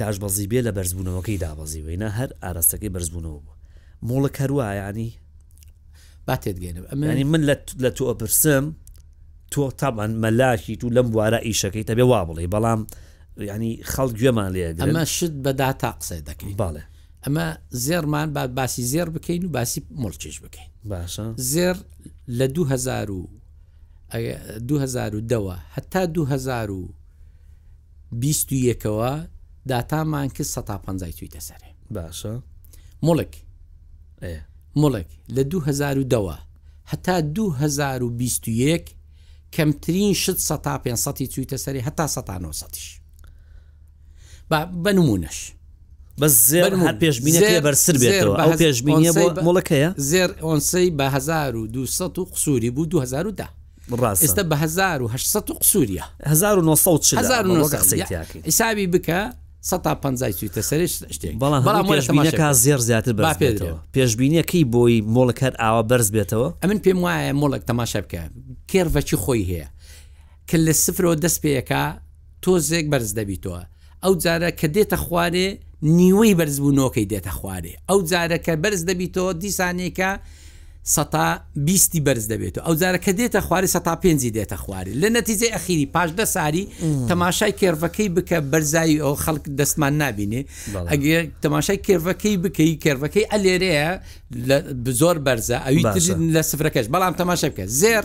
S1: داشبەزی بێ لە بەرزبوونەوەکەی دابەزی وەینا هەر ئارەستەکەی بەرزبوونەوە بوو موڵک هەروا یانی
S2: با تێتگەێنم
S1: ئەمانی من لە تۆ ئەپرسم تۆ تامان مەلاکی تو لەم بوارە ئیشەکەی تەبێ وا بڵێ بەڵام ینی خەڵ گوێمان لێ
S2: ئەمە شت بەدا تا قسە دەکەین
S1: باڵێ
S2: ئەمە زێرمان با باسی زێر بکەین و باسی مڵکیش بکەین
S1: باشە
S2: زێر لە 2000 و 2010ەوە هەتا 2000 بیست و یەکەوە داتامان کرد سە تا پەنجای تویتە سەرێ
S1: باشە
S2: مڵک ئێ مڵک لە 2010ەوە هەتا 2021 کەمترین شت سە تا 500 چویتە سەری هەتا سە تا 900ش با
S1: بە نمونەش بەس زێر بەرموو. هەر پێشبینە زێر- پێ بەرسر زێر بێتەوە بە ئەو هەز- پێشبینیە بۆ ئۆنسەی بە- مڵکەیە
S2: زێر ئۆنسەی بە 1200 و قسووری بوو 2010 ڕاستە. ئێستا بە 1800 و قسووریە
S1: 1940
S2: هەزار و نۆ سەد. قسەی تیاکەین حیسابی بکە 150 چویتە سەرش شتێک
S1: بەڵام بەڵام وەرە تەماشا پێشبینەکە بکە. زێر زیاتر با بەرز پێ بێتەوە درێ. پێشبینیەکەی بۆی مۆڵک هەر ئاوا بەرز بێتەوە
S2: ئەمن پێم وایە مۆڵک تەماشا بکە کێرڤەچی خۆی هەیە کە لە سفرەوە دەست پێەکە تۆزێک بەرز دەبیتەوە ئەو جارە کە دێتە خوارێ نیوەی بەرزبوونەوەکەی دێتە خوارێ ئەو جارە کە بەرز دەبیتەوە دیسانێکە سەتا بیستی بەرز دەبێتەوە ئەو جارە کە دێتە خوارێ سەتا پێنجی دێتە خوارێ لە نەتیجەی ئەخیری پاش دە ساری تەماشای کێرڤەکەی بکە بەرزایی ئەو خەڵک دەستمان نبینێ ئەگە تەماشای کێرڤەکەی بکەی کێرڤەکەی ئەلێرەیە زۆر بەرزە ئەوی لە سفرەکەش بەڵام تەماشای بکە زێر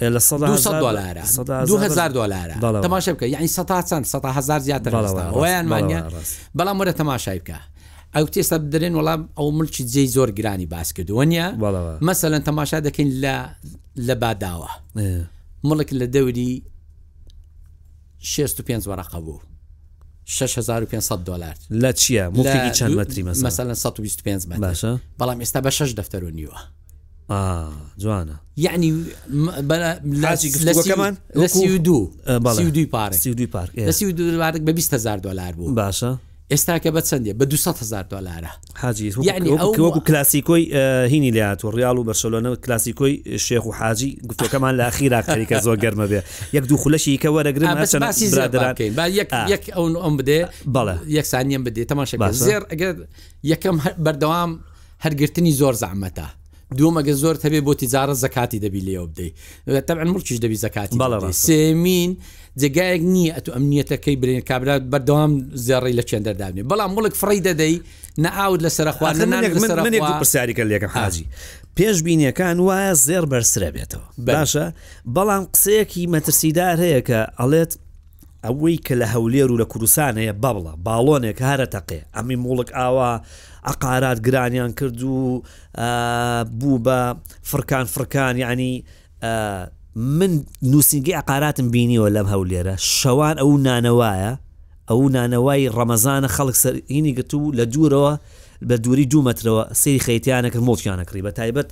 S2: دوو سەد دۆلارە دوو هەزار دۆلارە تەماشای بکە یعنی سەتا چەند سەتا هەزار زیاتر ئەوستان ئەویان مانگە بەڵام وەرە تەماشای بکە ئەو تێستا بدرێن وەڵام ئەو ملکی جێی زۆر گرانی باس کردووە نیە مەسەەن تەماشا دەکەین لە لە باداوە مڵک لە دەوری 65 وەرەقە بوو 6500 دلار
S1: لە چییە مفێکی چەند مەتری
S2: مەسەن 125
S1: باشە
S2: بەڵام ئێستا بە 6 دەفتەر و نیوە
S1: جوانە
S2: یعنی
S1: لەمان
S2: دوو دوی پارێک
S1: دوی پارک
S2: دووارێک بە 20هزار دلار بوو
S1: باشە
S2: ئێستاکە بە چندێ بە 200هزار دلارە
S1: حاجی یعنی ئەوکو کلاسیکۆی هینی لات و ڕیاڵ و بەرشەلۆنەوە کلاسیکۆی شێخ و حاجی گفتەکەمان لە ئاخیرا خەریکە زۆر گەرمە بێ یەک دوو خولەشی کە وەرەگرن
S2: یەک ئەو ئەم بدێ
S1: بەڵە
S2: یەکسانیم بدێت تەماشە زێر ئەگەر یەکەم بەردەوام هەر گرتنی زۆر زەعمەتە. دووەم ئەگەر زۆرت هەبێ بۆ تیجارەت زەکاتی دەبی لێوە بدەی تەبعەن موڵکیش دەبی زەکاتی بەڵێ بدەی ڕاستە. سێیەمین جێگایەک نییە ئەتوو ئەمنیەتەکەی برێن کابرا بەردەوام زێڕەی لە کێندەر دابنێ بەڵام موڵک فڕێی دەدەی نە ئاوت لەسەرە خوا نە آخر نانت منێک من لەسەرە منێک دوو خوا
S1: پرسیاریکە لێکەم ها. حاجی پێش بینیەکان وایە زێڕ بەرزترە بێتەوە بەلێ. باشە بەڵام قسەیەکی مەترسیدار هەیە کە ئەڵێت ئەوەی کە لە هەولێر و لە کوردستان هەیە بەبڵە، باڵۆنێکە هەرە تەقێ، ئەمی موڵک ئاوا عەقارات گرانیان کرد و بوو بە فڕکان فڕکان یانی من نووسینگەی عقاراتم بینیوە لەم هەولێرە شەوان ئەو نانەوایە ئەو نانەوای ڕەمەزانە خەڵک سەرینی گرت و لە دوورەوە بە دووری دوو مەترەوە سری خەیتیانەکە مڵکیانە کڕی بە تایبەت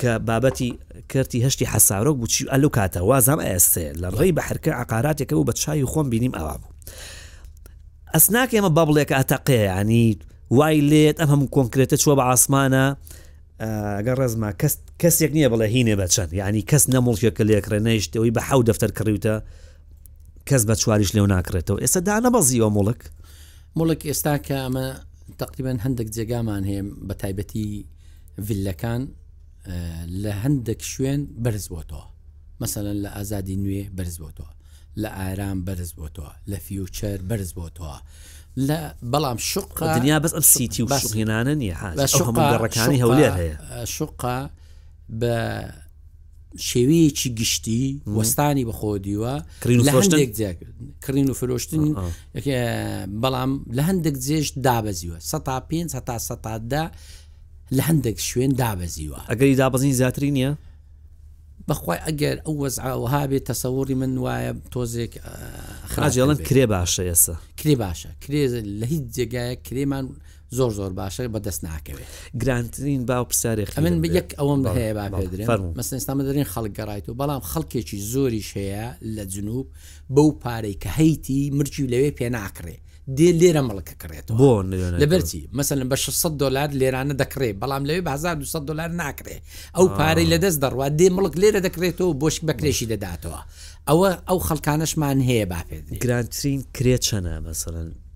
S1: کە بابەتی کەرتی هەشتی حەسارۆک بوو چی ئەلو کاتە وازام ئێستێ لە ڕێی بە حرکە عقاراتێکە بوو بە چاوی خۆم بینیم ئەوا بوو ئەسناک ئێمە بابڵێک ئاتەقەیانی وای لێت ئەم هەموو کۆنکرێتە چوە بە ئاسمانە گە ڕێزما کەس کەسێک نییە بڵێ هینێ بەچەند ینی کەس نەمڵکێکە لێکڕێ نەیشتەوەی بە حەو دەفتەر کڕیوتە کەس بە چواریش لێو ناکرێتەوە ئێستا دانە بەزیوە مڵک
S2: مڵک ئێستا کە ئەمە تقریبان هەندێک جێگامان هەیە بە تایبەتی ڤیللەکان لە هەندێک شوێن بەرز بۆتەوە مەسەن لە ئازادی نوێ بەرز بۆتەوە لە ئارام بەرز بۆتەوە لە فیوچەر بەرز بۆتەوە لە بەڵام شق
S1: دنیا بەس ئەم سیتی و شقینانە نیە شقەکانی هەولێر هەیە
S2: شقا بە شێوەیەکی گشتی وەستانی بەخۆ دیوە لە هەندێک جێک کڕین و فرۆشتن بەڵام لە هەندێک جێش دابەزیوە سە تا پێ هەتا سەتادا لە هەندێک شوێن دابەزیوە
S1: ئەگەری دابەزین زیاتری نییە
S2: بەخوای ئەگەر ئەو وەزعاوەها بێت تەسەوری من وایە تۆزێک
S1: خراجێڵم کرێ باشە ئێسە
S2: کرێ باشە کرێ لە هیچ جێگایە کرێمان زۆر زۆر باشە بە دەست ناکەوێت
S1: گرانترین باو پرسیارێک
S2: ئەمن یەک ئەوەم هەیە با پێدرێن مەسن ئێستامە دەرین خەڵک گەڕایت و بەڵام خەڵکێکی زۆریش هەیە لە جنوب بەو پارەی کە هەیتی مرچی لەوێ پێ ناکڕێ دێ لێرە مەڵکە کڕێت
S1: بۆ
S2: لەبەرچی مەسەن بە 600 دلار لێرانە دەکڕێ بەڵام لەوێ 1200 دلار ناکرێ ئەو پارەی لە دەست دەڕوات دێ مڵک لێرە دەکرێتەوە بۆش بە کرێشی دەداتەوە ئەوە ئەو خەڵکانشمان هەیە با پێ
S1: گرانترین کرێ چەنە مەسەن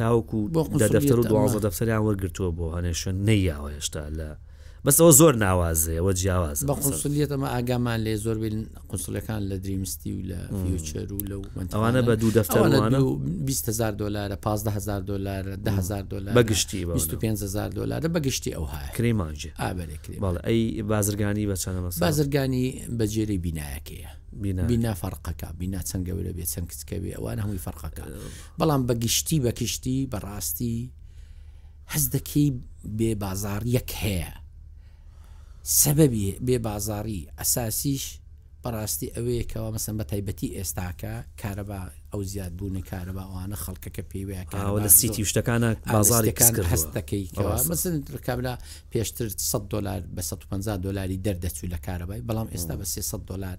S1: تاوەکو دە دەفتەر و دوازدە دەفتەریان وەرگرتووە بۆ هەنێ شوێن نەییاوە هێشتا لە بەس ئەوە زۆر ناوازەیە ئەوە جیاوازە
S2: بە قونسلیت ئەمە ئاگامان لێ زۆر بێن قونسلەکان لە دریمستی و لە فیوچەر و لەو
S1: ئەوانە بە دوو دەفتەوانە و
S2: 20هزار دلارە 15هزار دلارە دههزار دلار
S1: بەگشتی
S2: 25هزار دلارە بەگشتی ئەو هاە
S1: کرێ
S2: مانجێ ئابێک باڵە
S1: ئەی بازرگانی بە چەنە
S2: بازرگانی بەجێری بینایەکەیە بینا فەرقەکە بینا چەند گەورە بێ چەند کچکە بێ ئەوان هەمووی فەرقەکە بەڵام بە گشتی بە کشتی بە ڕاستی هەست دەکەی بێ بازاڕیەک هەیە سەبەبی بێ بازاڕی ئەساسیش بەڕاستی ئەوەیەکەوە مەسم بە تایبەتی ئێستاکە کارەبا ئەو زیاد بوونی کارەبا ئەوانە خەڵکەکە پێیوەیە کاوە
S1: لە سیتی شتەکانە بازارەکان
S2: هەست دەکەیتەوە مەسن ڕکابلا پێشتر 100 دلار بە 150 دلاری دەردەچوو لە کارەبای بەڵام ئێستا بە 300 دلار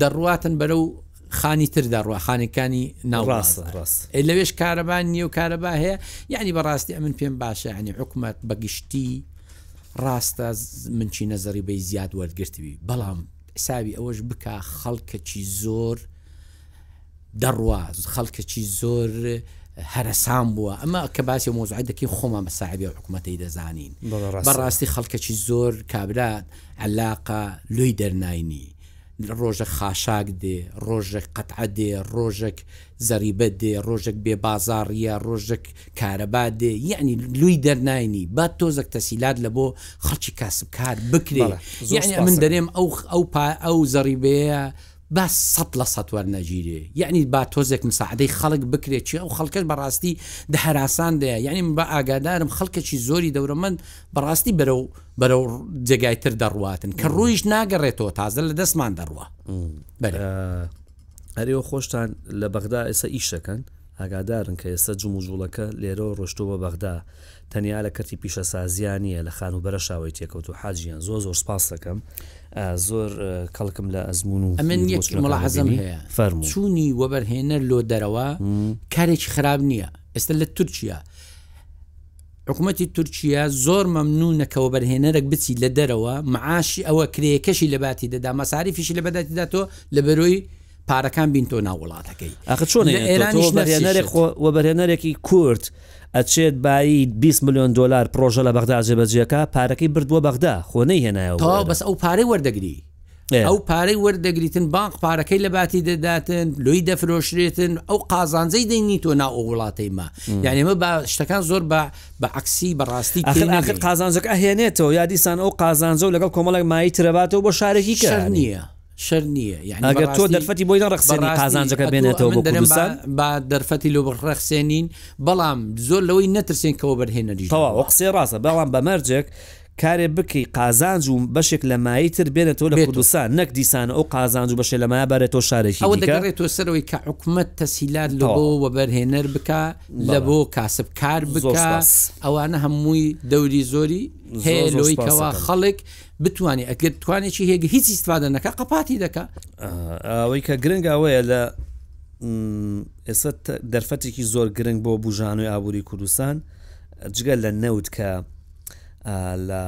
S2: دەڕواتن بەرەو خانی تردا ڕوا خانەکانی ناوڕاست ڕاست لەوێش کارەبان نیە و کارەبا هەیە یعنی بەڕاستی ئەمن پێم باشە ینی حکومت بەگشتی ڕاستە منچی نەزەری بەی زیاد وەرگرتوی بەڵام حساوی ئەوەش بکە خەڵکەکی زۆر دەڕواز خەڵکەکی زۆر هەرسان بووە ئەمە کە باسی مۆزعای دەکەی خۆمان بە ساعبی حکوومەتەی دەزانین بەڕاستی خەڵکەکی زۆر کابرا علاقە لۆی دەرناینی ڕۆژەک خاشاک دێ، ڕۆژەک قەتعە دێ، ڕۆژەک زەریبە دێ، ڕۆژەک بێ بازاڕییە، ڕۆژەک کارەبا دێ، یەعنی لووی دەرناینی، با تۆزەک تەسیلات لە بۆ خەڵکی کاسبکار بکرێ، یەعنی من دەرێم ئەو زەریبەیە با سەد لە سەد وەرنەگیرێ، یەعنی با تۆزێک مساعەدەی خەڵک بکرێ، چی ئەو خەڵکەش بەڕاستی دە هەراسان دەیە، یەعنی من با ئاگادارم خەڵکەکی زۆری دەورەمەند بەڕاستی بەرەو. بەرەو جێگای تر دەڕواتن کە ڕوویش ناگەڕێتەوە تازە لە دەستمان دەڕوە
S1: هەرێەوە خۆشتان لە بەغدا ئێستا ئیش دەکەن ئاگادارن کە ئێستا جموجوڵەکە لێرەوە ڕۆشتۆ بە بەغدا تەنیا لە کەرتی پیشەسازیە نیە لە خان و بەرە شاوی تێکەوت و حاجیان زۆر زۆر سپاس دەکەم زۆر کەڵکم لە ئەزمون و
S2: ئەمن مەڵحەزم هەیە فەرم چوونی وەبەرهێنەر لۆ دەرەوە کارێکی خراپ نییە ئێستا لە تورکیا حکومەتی تورکیە زۆر مەمنونە کە وەبەرهێنەرەک بچیت لە دەرەوە معاشی ئەوە کرێیەکەشی لەباتی دەدا مەساریفیشی لەبەداتی دا تۆ لە بەرۆی پارەکان بین تۆ ناو وڵاتەکەی
S1: ئەخ چۆن لە ئێرانیش نەفسی وەبەرهێنەرێک شت. خۆ وەبەرهێنەرێکی کورد ئەچێت بایی 20 ملیۆن دۆلار پڕۆژە لە بەغدا جێبەجێکا پارەکەی برد بۆ بەغدا خۆ نەیهێنایەوە بۆ تەواو ئێرە.
S2: بەس ئەو پارەی وەردەگری ئەو پارەی وەردەگریتن بانق پارەکەی لە باتی دەداتن لۆی دەفرۆشرێتن ئەو قازانجەی دەنگی تۆ ناو وڵاتەی ما یعنی ئمە بە شتەکان زۆر بە بە عکسی بەڕاستی
S1: قازانجەک ئەهێنێتەوە یادیسان ئەو قازانجە و لەگەڵ کۆمەڵک مای ترەباتەوە بۆ شارێکی کار
S2: نییە. شەر نییە
S1: یعنیگە تۆ دەرفەتی بۆی ڕخسەنی قازانجەکە بێنێتەوە بۆ دەرمسان
S2: با دەرفەتی لۆ بڕخسێنین بەڵام زۆر لەوەی نەترسێن کەەوە بەرهێنەری
S1: قسێ ڕاستە بەڵام بەمەرجێک کارێ بکەی قازانج و بەشێک لە مایەی تر بێنێتەوە لە بێتۆ. کوردستان نەک دیسان ئەو قازانج و بەشێ لە مایە بارێتەوە شارێکی
S2: ئەوە دیکە. دەگەڕێتەوە سەرەوەی کە حکومەت تەسهیلات لە بۆ تەواو. وەبەرهێنەر بکا بەڵێ. لە بۆ کاسب کار زۆر بکا سوپاس. ئەوانە هەمووی دەوری زۆری زۆر هەیە زۆر لۆی سوپاست کەوا دەکەم. خەڵک بتوانێ ئەگەر توانێ چی هێگە هیچ ئیستفادە نەکا قەپاتی دەکا.
S1: ئا ئەوەی کە گرنگ ئەوەیە لە م ئێستا تە دەرفەتێکی زۆر گرنگ بۆ بوژانەوەی ئابووری کوردستان جگە لە نەوت کە لە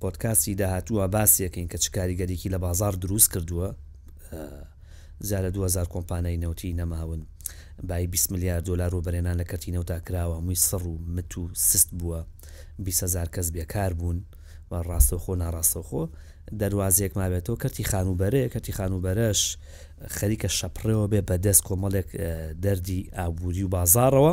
S1: پۆدکاستی داهاتووە باسیەکەین کە چ کاریگەریکی لە بازار دروست کردووە زیاد لە 2000 کۆمپانای نەوتی نەماون بای 20 میلیارد دلار و بەرێنان لە کەرتی نەوتا کراوە مووی سڕ و مت و سست بووە 200هزار کەس بێکار بوون و ڕاستەوخۆ ناڕاستەوخۆ دەروازێک مابێتەوە کەرتی خانوبەرەیە کەرتی خانوبەرەش خەریکە شەپڕەوە بێ بەدەست کۆمەڵێک دەردی ئابووری و بازارەوە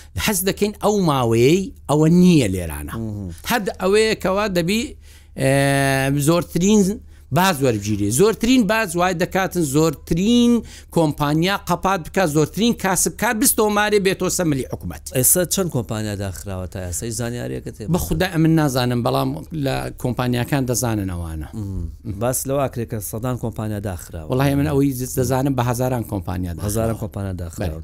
S2: حەز دەکەین ئەو ماوەیەی ئەوە نییە لێرانە هەر ئەوەیە کەوا دەبی زۆرترین باز وەرگیری زۆرترین باز وای دەکاتن زۆرترین کۆمپانیا قەپات بکە زۆرترین کاسب کار بستۆمارێ بێتۆ سەملی حکوومەت
S1: ئێستا چەند کۆمپانیا داخراوە تا ئێسای زانیارەکە تێ
S2: بە خوددا ئەمن نازانم بەڵام لە کۆمپانیەکان دەزاننەوانە
S1: باس لەوا کرێکە سەدان کۆمپانیا داخرا
S2: وڵی من ئەوەی دەزانم بە هزاران کۆمپانیا
S1: هزاران کۆمپانیا داخراون.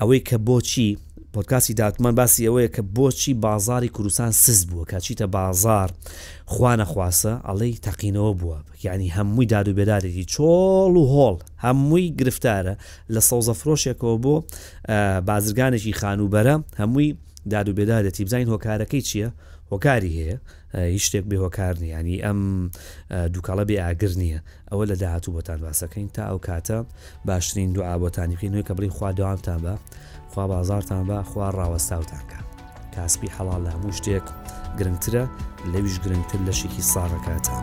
S1: ئەوەی کە بۆچی پۆدکاستی داتمان باسی ئەوەیە کە بۆچی بازاری کوردستان سست بووە کە چیتە بازار خوانە خواسە ئەڵەی تەقینەوە بووە یعنی هەمووی داد و بێدارێکی چۆڵ و هۆڵ هەمووی گرفتارە لە سەوزە فرۆشێکەوە بۆ بازرگانێکی خانووبەرە هەمووی داد و بێدارێتی بزانین هۆکارەکەی چییە هۆکاری هەیە هیچ شتێک بێ هۆکار نیە یانی ئەم دوکەڵە بێ ئاگر نیە ئەوە لە داهاتوو بۆتان باسەکەین تا ئەو کاتە باشترین دوعا بۆتانی بکەین ئەوەی کە بڵێین خوا دەوامتان با خوا بازاڕتان با خوا ڕاوەستاوتان کا کاسپی حەڵال لە هەموو شتێک گرنگترە لەویش گرنگتر لەشێکی ساڕەکاتان.